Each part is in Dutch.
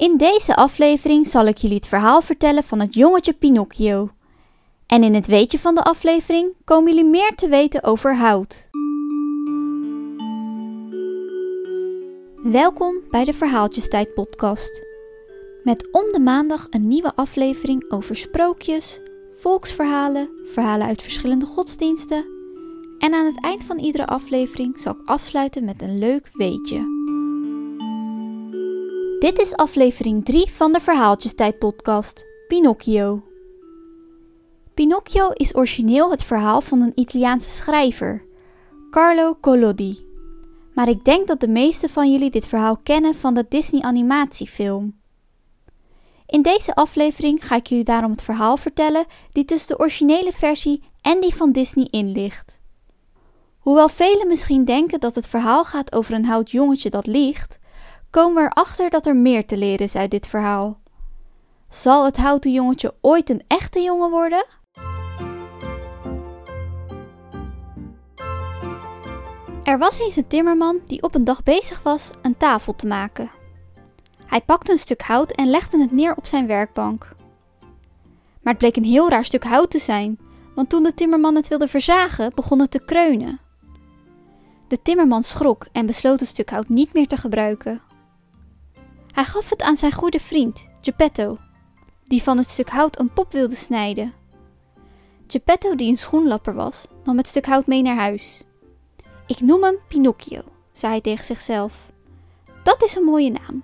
In deze aflevering zal ik jullie het verhaal vertellen van het jongetje Pinocchio. En in het weetje van de aflevering komen jullie meer te weten over hout. Welkom bij de Verhaaltjestijd podcast. Met om de maandag een nieuwe aflevering over sprookjes, volksverhalen, verhalen uit verschillende godsdiensten. En aan het eind van iedere aflevering zal ik afsluiten met een leuk weetje. Dit is aflevering 3 van de Verhaaltjestijd podcast, Pinocchio. Pinocchio is origineel het verhaal van een Italiaanse schrijver, Carlo Collodi. Maar ik denk dat de meeste van jullie dit verhaal kennen van de Disney animatiefilm. In deze aflevering ga ik jullie daarom het verhaal vertellen die tussen de originele versie en die van Disney in ligt. Hoewel velen misschien denken dat het verhaal gaat over een hout jongetje dat liegt, komen we erachter dat er meer te leren is uit dit verhaal. Zal het houten jongetje ooit een echte jongen worden? Er was eens een timmerman die op een dag bezig was een tafel te maken. Hij pakte een stuk hout en legde het neer op zijn werkbank. Maar het bleek een heel raar stuk hout te zijn, want toen de timmerman het wilde verzagen, begon het te kreunen. De timmerman schrok en besloot het stuk hout niet meer te gebruiken. Hij gaf het aan zijn goede vriend, Geppetto, die van het stuk hout een pop wilde snijden. Geppetto, die een schoenlapper was, nam het stuk hout mee naar huis. Ik noem hem Pinocchio, zei hij tegen zichzelf. Dat is een mooie naam.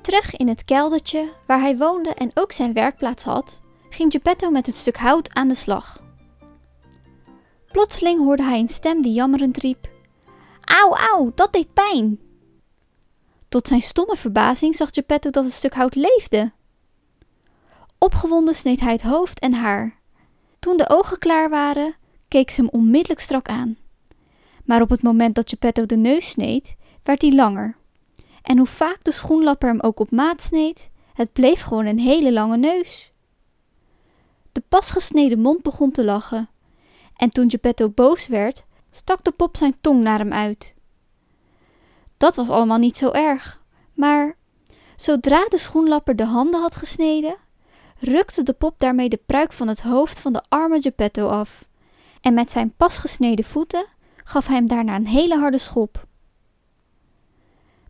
Terug in het keldertje waar hij woonde en ook zijn werkplaats had, ging Geppetto met het stuk hout aan de slag. Plotseling hoorde hij een stem die jammerend riep: Auw, auw, dat deed pijn. Tot zijn stomme verbazing zag Geppetto dat het stuk hout leefde. Opgewonden sneed hij het hoofd en haar. Toen de ogen klaar waren, keek ze hem onmiddellijk strak aan. Maar op het moment dat Geppetto de neus sneed, werd die langer. En hoe vaak de schoenlapper hem ook op maat sneed, het bleef gewoon een hele lange neus. De pas gesneden mond begon te lachen. En toen Geppetto boos werd, stak de pop zijn tong naar hem uit. Dat was allemaal niet zo erg. Maar zodra de schoenlapper de handen had gesneden, rukte de pop daarmee de pruik van het hoofd van de arme Geppetto af. En met zijn pas gesneden voeten gaf hij hem daarna een hele harde schop.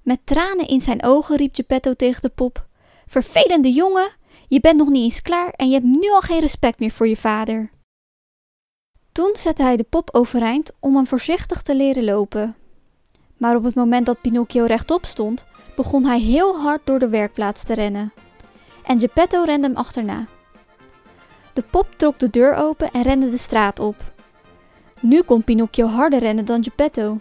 Met tranen in zijn ogen riep Geppetto tegen de pop: Vervelende jongen, je bent nog niet eens klaar en je hebt nu al geen respect meer voor je vader. Toen zette hij de pop overeind om hem voorzichtig te leren lopen. Maar op het moment dat Pinocchio rechtop stond, begon hij heel hard door de werkplaats te rennen. En Geppetto rende hem achterna. De pop trok de deur open en rende de straat op. Nu kon Pinocchio harder rennen dan Geppetto.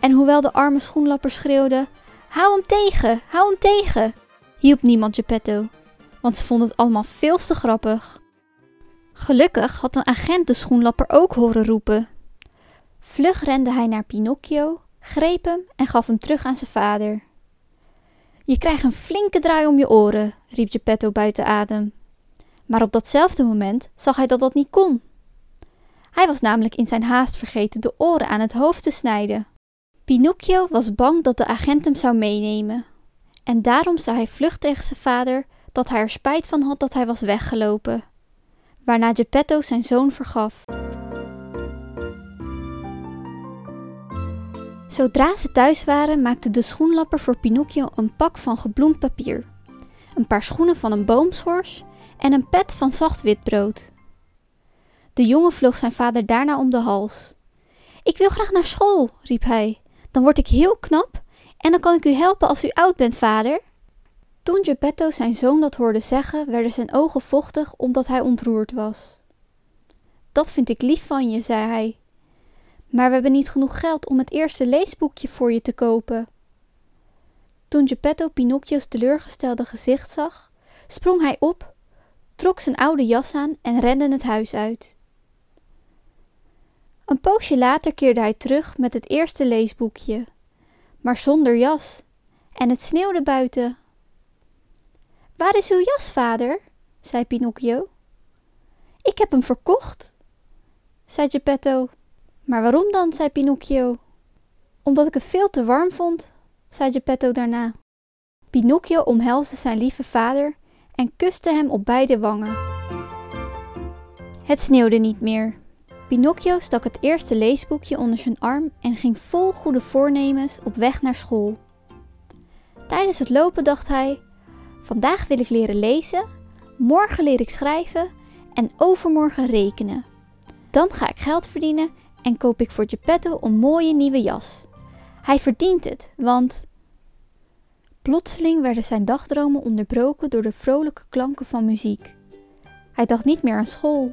En hoewel de arme schoenlapper schreeuwde: Hou hem tegen, hou hem tegen, hielp niemand Geppetto, want ze vonden het allemaal veel te grappig. Gelukkig had een agent de schoenlapper ook horen roepen. Vlug rende hij naar Pinocchio greep hem en gaf hem terug aan zijn vader. Je krijgt een flinke draai om je oren, riep Geppetto buiten adem. Maar op datzelfde moment zag hij dat dat niet kon. Hij was namelijk in zijn haast vergeten de oren aan het hoofd te snijden. Pinocchio was bang dat de agent hem zou meenemen. En daarom zei hij vlug tegen zijn vader dat hij er spijt van had dat hij was weggelopen. Waarna Geppetto zijn zoon vergaf. Zodra ze thuis waren, maakte de schoenlapper voor Pinocchio een pak van gebloemd papier, een paar schoenen van een boomschors en een pet van zacht wit brood. De jongen vloog zijn vader daarna om de hals. Ik wil graag naar school, riep hij. Dan word ik heel knap en dan kan ik u helpen als u oud bent, vader. Toen Geppetto zijn zoon dat hoorde zeggen, werden zijn ogen vochtig omdat hij ontroerd was. Dat vind ik lief van je, zei hij. Maar we hebben niet genoeg geld om het eerste leesboekje voor je te kopen. Toen Geppetto Pinocchio's teleurgestelde gezicht zag, sprong hij op, trok zijn oude jas aan en rende het huis uit. Een poosje later keerde hij terug met het eerste leesboekje, maar zonder jas, en het sneeuwde buiten. Waar is uw jas, vader? zei Pinocchio. Ik heb hem verkocht, zei Geppetto. Maar waarom dan? zei Pinocchio. Omdat ik het veel te warm vond, zei Geppetto daarna. Pinocchio omhelsde zijn lieve vader en kuste hem op beide wangen. Het sneeuwde niet meer. Pinocchio stak het eerste leesboekje onder zijn arm en ging vol goede voornemens op weg naar school. Tijdens het lopen dacht hij: Vandaag wil ik leren lezen, morgen leer ik schrijven en overmorgen rekenen. Dan ga ik geld verdienen en koop ik voor Geppetto een mooie nieuwe jas. Hij verdient het, want. Plotseling werden zijn dagdromen onderbroken door de vrolijke klanken van muziek. Hij dacht niet meer aan school.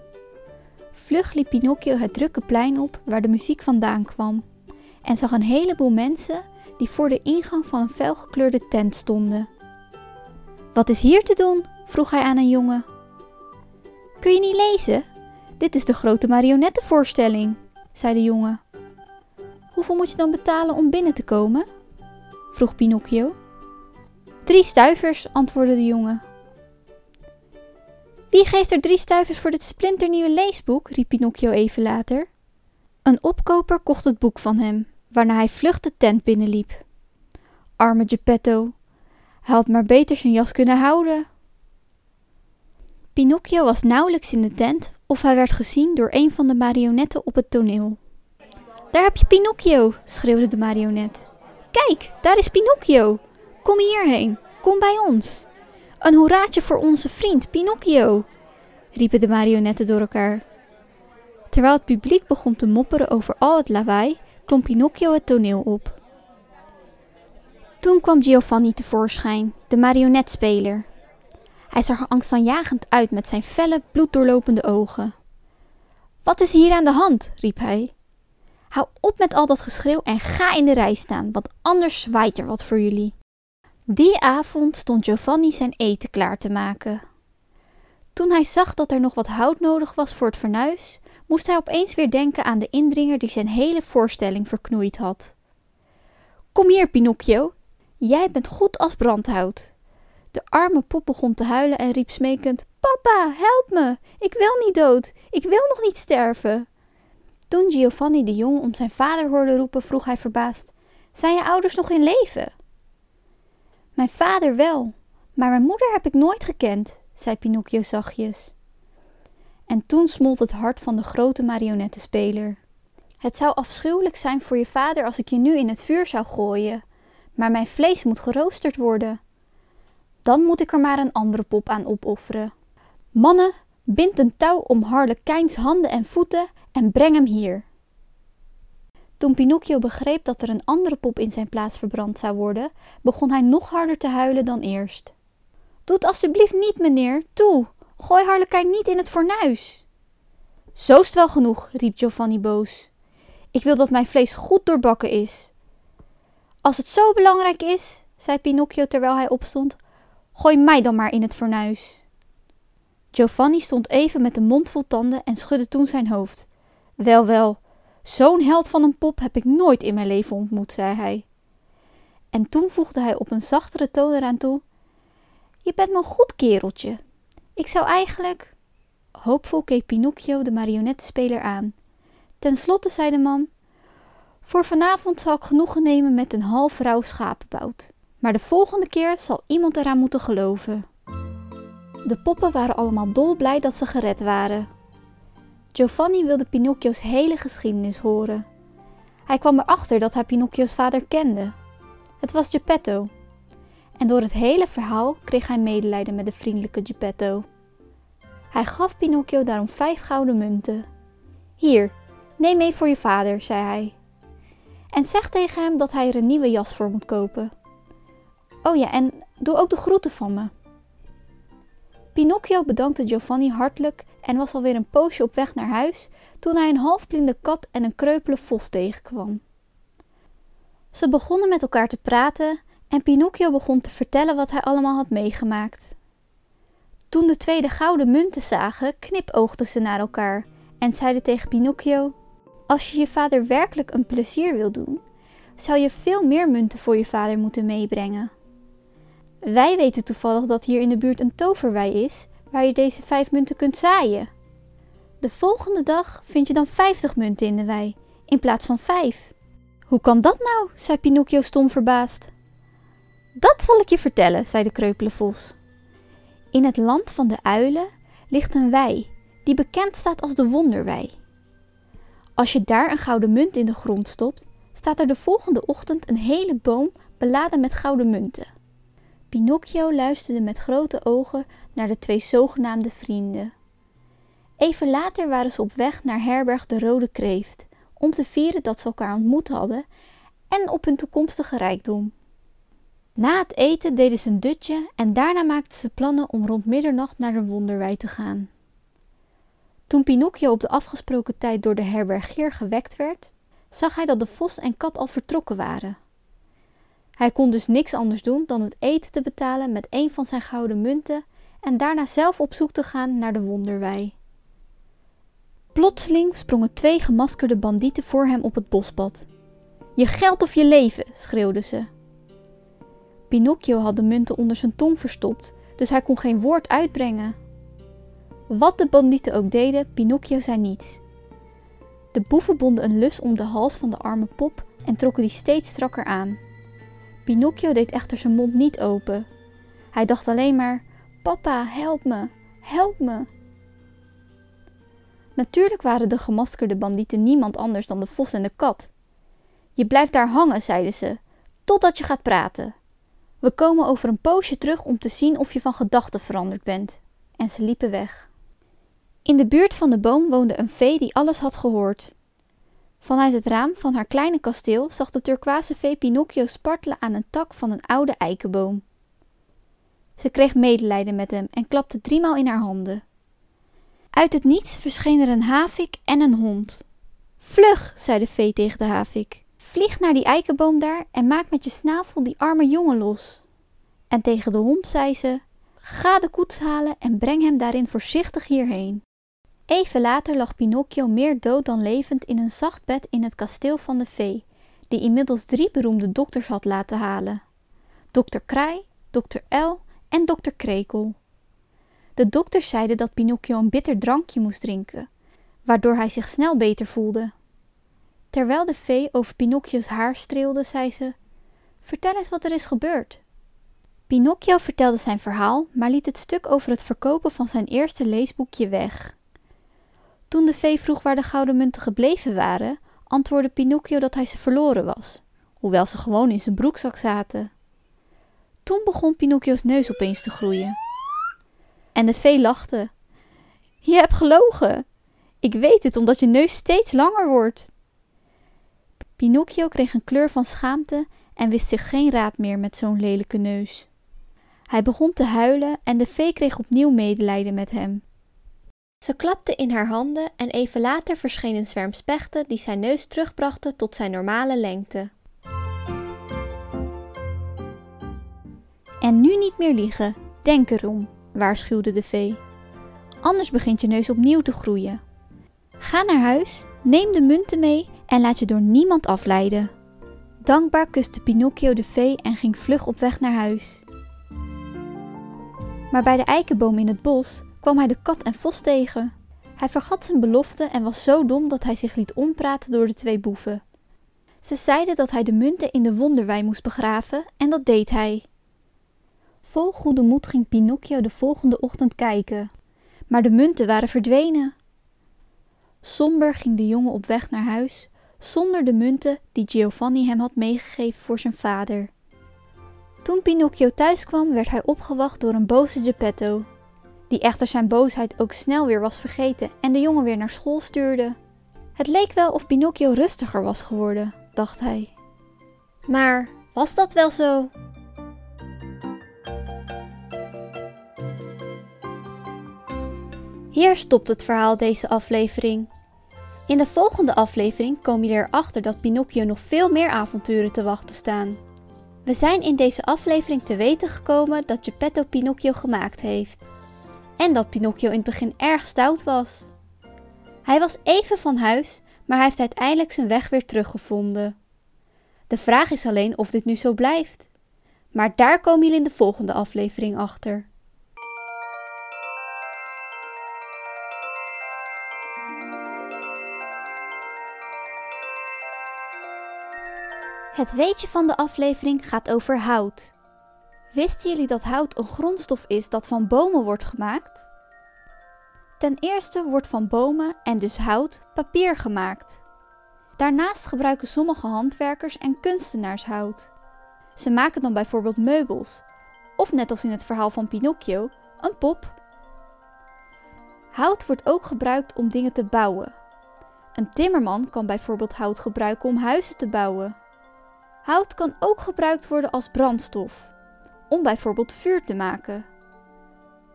Vlug liep Pinocchio het drukke plein op waar de muziek vandaan kwam en zag een heleboel mensen die voor de ingang van een felgekleurde tent stonden. Wat is hier te doen? vroeg hij aan een jongen. Kun je niet lezen? Dit is de grote marionettenvoorstelling, zei de jongen. Hoeveel moet je dan betalen om binnen te komen? vroeg Pinocchio. Drie stuivers, antwoordde de jongen. Wie geeft er drie stuivers voor dit splinternieuwe leesboek? riep Pinocchio even later. Een opkoper kocht het boek van hem, waarna hij vlug de tent binnenliep. Arme Geppetto, hij had maar beter zijn jas kunnen houden. Pinocchio was nauwelijks in de tent of hij werd gezien door een van de marionetten op het toneel. Daar heb je Pinocchio, schreeuwde de marionet. Kijk, daar is Pinocchio. Kom hierheen, kom bij ons. Een hoeraatje voor onze vriend Pinocchio, riepen de marionetten door elkaar. Terwijl het publiek begon te mopperen over al het lawaai, klom Pinocchio het toneel op. Toen kwam Giovanni tevoorschijn, de marionetspeler. Hij zag er angstaanjagend uit met zijn felle, bloeddoorlopende ogen. Wat is hier aan de hand? riep hij. Hou op met al dat geschreeuw en ga in de rij staan, want anders zwaait er wat voor jullie. Die avond stond Giovanni zijn eten klaar te maken. Toen hij zag dat er nog wat hout nodig was voor het fornuis, moest hij opeens weer denken aan de indringer die zijn hele voorstelling verknoeid had. Kom hier, Pinocchio, jij bent goed als brandhout. De arme pop begon te huilen en riep smekend: Papa, help me! Ik wil niet dood! Ik wil nog niet sterven! Toen Giovanni de jongen om zijn vader hoorde roepen, vroeg hij verbaasd: Zijn je ouders nog in leven? Mijn vader wel, maar mijn moeder heb ik nooit gekend, zei Pinocchio zachtjes. En toen smolt het hart van de grote marionettenspeler. Het zou afschuwelijk zijn voor je vader als ik je nu in het vuur zou gooien, maar mijn vlees moet geroosterd worden. Dan moet ik er maar een andere pop aan opofferen. Mannen, bind een touw om Harlekijns handen en voeten en breng hem hier. Toen Pinocchio begreep dat er een andere pop in zijn plaats verbrand zou worden, begon hij nog harder te huilen dan eerst. Doe het alstublieft niet, meneer, toe! Gooi Harlekijn niet in het fornuis! Zo is het wel genoeg, riep Giovanni boos. Ik wil dat mijn vlees goed doorbakken is. Als het zo belangrijk is, zei Pinocchio terwijl hij opstond, gooi mij dan maar in het fornuis. Giovanni stond even met de mond vol tanden en schudde toen zijn hoofd. Wel, wel, zo'n held van een pop heb ik nooit in mijn leven ontmoet, zei hij. En toen voegde hij op een zachtere toon eraan toe: Je bent me een goed kereltje. Ik zou eigenlijk. Hoopvol keek Pinocchio de marionettenspeler aan. Ten slotte zei de man: Voor vanavond zal ik genoegen nemen met een half rauw schapenbout. Maar de volgende keer zal iemand eraan moeten geloven. De poppen waren allemaal dolblij dat ze gered waren. Giovanni wilde Pinocchio's hele geschiedenis horen. Hij kwam erachter dat hij Pinocchio's vader kende. Het was Geppetto. En door het hele verhaal kreeg hij medelijden met de vriendelijke Geppetto. Hij gaf Pinocchio daarom vijf gouden munten. Hier, neem mee voor je vader, zei hij. En zeg tegen hem dat hij er een nieuwe jas voor moet kopen. Oh ja, en doe ook de groeten van me. Pinocchio bedankte Giovanni hartelijk en was alweer een poosje op weg naar huis toen hij een halfblinde kat en een kreupele vos tegenkwam. Ze begonnen met elkaar te praten en Pinocchio begon te vertellen wat hij allemaal had meegemaakt. Toen de twee de gouden munten zagen, knipoogden ze naar elkaar en zeiden tegen Pinocchio: Als je je vader werkelijk een plezier wil doen, zou je veel meer munten voor je vader moeten meebrengen. Wij weten toevallig dat hier in de buurt een toverwei is waar je deze vijf munten kunt zaaien. De volgende dag vind je dan vijftig munten in de wei, in plaats van vijf. Hoe kan dat nou? zei Pinocchio stom verbaasd. Dat zal ik je vertellen, zei de kreupele vos. In het land van de uilen ligt een wei die bekend staat als de wonderwei. Als je daar een gouden munt in de grond stopt, staat er de volgende ochtend een hele boom beladen met gouden munten. Pinocchio luisterde met grote ogen naar de twee zogenaamde vrienden. Even later waren ze op weg naar herberg de Rode Kreeft om te vieren dat ze elkaar ontmoet hadden en op hun toekomstige rijkdom. Na het eten deden ze een dutje en daarna maakten ze plannen om rond middernacht naar de wonderwei te gaan. Toen Pinocchio op de afgesproken tijd door de herbergier gewekt werd, zag hij dat de vos en kat al vertrokken waren. Hij kon dus niks anders doen dan het eten te betalen met een van zijn gouden munten en daarna zelf op zoek te gaan naar de wonderwei. Plotseling sprongen twee gemaskerde bandieten voor hem op het bospad. Je geld of je leven, schreeuwden ze. Pinocchio had de munten onder zijn tong verstopt, dus hij kon geen woord uitbrengen. Wat de bandieten ook deden, Pinocchio zei niets. De boeven bonden een lus om de hals van de arme pop en trokken die steeds strakker aan. Pinocchio deed echter zijn mond niet open. Hij dacht alleen maar: Papa, help me, help me. Natuurlijk waren de gemaskerde bandieten niemand anders dan de vos en de kat. Je blijft daar hangen, zeiden ze, totdat je gaat praten. We komen over een poosje terug om te zien of je van gedachten veranderd bent. En ze liepen weg. In de buurt van de boom woonde een vee die alles had gehoord. Vanuit het raam van haar kleine kasteel zag de turquoise vee Pinocchio spartelen aan een tak van een oude eikenboom. Ze kreeg medelijden met hem en klapte driemaal in haar handen. Uit het niets verscheen er een havik en een hond. Vlug, zei de vee tegen de havik. Vlieg naar die eikenboom daar en maak met je snavel die arme jongen los. En tegen de hond zei ze: Ga de koets halen en breng hem daarin voorzichtig hierheen. Even later lag Pinocchio meer dood dan levend in een zacht bed in het kasteel van de vee, die inmiddels drie beroemde dokters had laten halen: dokter Kraai, dokter El en dokter Krekel. De dokters zeiden dat Pinocchio een bitter drankje moest drinken, waardoor hij zich snel beter voelde. Terwijl de vee over Pinocchio's haar streelde, zei ze: Vertel eens wat er is gebeurd. Pinocchio vertelde zijn verhaal, maar liet het stuk over het verkopen van zijn eerste leesboekje weg. Toen de vee vroeg waar de gouden munten gebleven waren, antwoordde Pinocchio dat hij ze verloren was, hoewel ze gewoon in zijn broekzak zaten. Toen begon Pinocchio's neus opeens te groeien. En de vee lachte. Je hebt gelogen. Ik weet het omdat je neus steeds langer wordt. Pinocchio kreeg een kleur van schaamte en wist zich geen raad meer met zo'n lelijke neus. Hij begon te huilen en de vee kreeg opnieuw medelijden met hem. Ze klapte in haar handen en even later verscheen een zwerm spechten die zijn neus terugbrachten tot zijn normale lengte. En nu niet meer liegen, denk erom, waarschuwde de vee. Anders begint je neus opnieuw te groeien. Ga naar huis, neem de munten mee en laat je door niemand afleiden. Dankbaar kuste Pinocchio de vee en ging vlug op weg naar huis. Maar bij de eikenboom in het bos kwam hij de kat en vos tegen. Hij vergat zijn belofte en was zo dom dat hij zich liet ompraten door de twee boeven. Ze zeiden dat hij de munten in de wonderwei moest begraven en dat deed hij. Vol goede moed ging Pinocchio de volgende ochtend kijken, maar de munten waren verdwenen. Somber ging de jongen op weg naar huis, zonder de munten die Giovanni hem had meegegeven voor zijn vader. Toen Pinocchio thuis kwam, werd hij opgewacht door een boze Geppetto, die echter zijn boosheid ook snel weer was vergeten en de jongen weer naar school stuurde. Het leek wel of Pinocchio rustiger was geworden, dacht hij. Maar was dat wel zo? Hier stopt het verhaal deze aflevering. In de volgende aflevering kom je erachter dat Pinocchio nog veel meer avonturen te wachten staan. We zijn in deze aflevering te weten gekomen dat Geppetto Pinocchio gemaakt heeft. En dat Pinocchio in het begin erg stout was. Hij was even van huis, maar hij heeft uiteindelijk zijn weg weer teruggevonden. De vraag is alleen of dit nu zo blijft. Maar daar komen jullie in de volgende aflevering achter. Het weetje van de aflevering gaat over hout. Wisten jullie dat hout een grondstof is dat van bomen wordt gemaakt? Ten eerste wordt van bomen en dus hout papier gemaakt. Daarnaast gebruiken sommige handwerkers en kunstenaars hout. Ze maken dan bijvoorbeeld meubels, of net als in het verhaal van Pinocchio, een pop. Hout wordt ook gebruikt om dingen te bouwen. Een timmerman kan bijvoorbeeld hout gebruiken om huizen te bouwen. Hout kan ook gebruikt worden als brandstof, om bijvoorbeeld vuur te maken.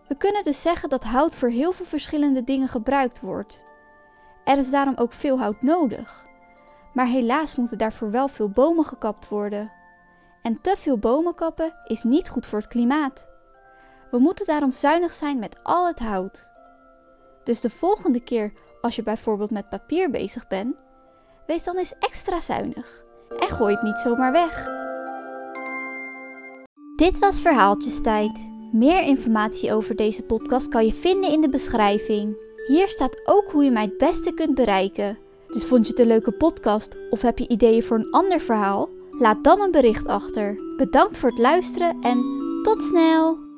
We kunnen dus zeggen dat hout voor heel veel verschillende dingen gebruikt wordt. Er is daarom ook veel hout nodig. Maar helaas moeten daarvoor wel veel bomen gekapt worden. En te veel bomen kappen is niet goed voor het klimaat. We moeten daarom zuinig zijn met al het hout. Dus de volgende keer als je bijvoorbeeld met papier bezig bent, wees dan eens extra zuinig en gooi het niet zomaar weg. Dit was Verhaaltjestijd. Meer informatie over deze podcast kan je vinden in de beschrijving. Hier staat ook hoe je mij het beste kunt bereiken. Dus vond je het een leuke podcast of heb je ideeën voor een ander verhaal? Laat dan een bericht achter. Bedankt voor het luisteren en tot snel!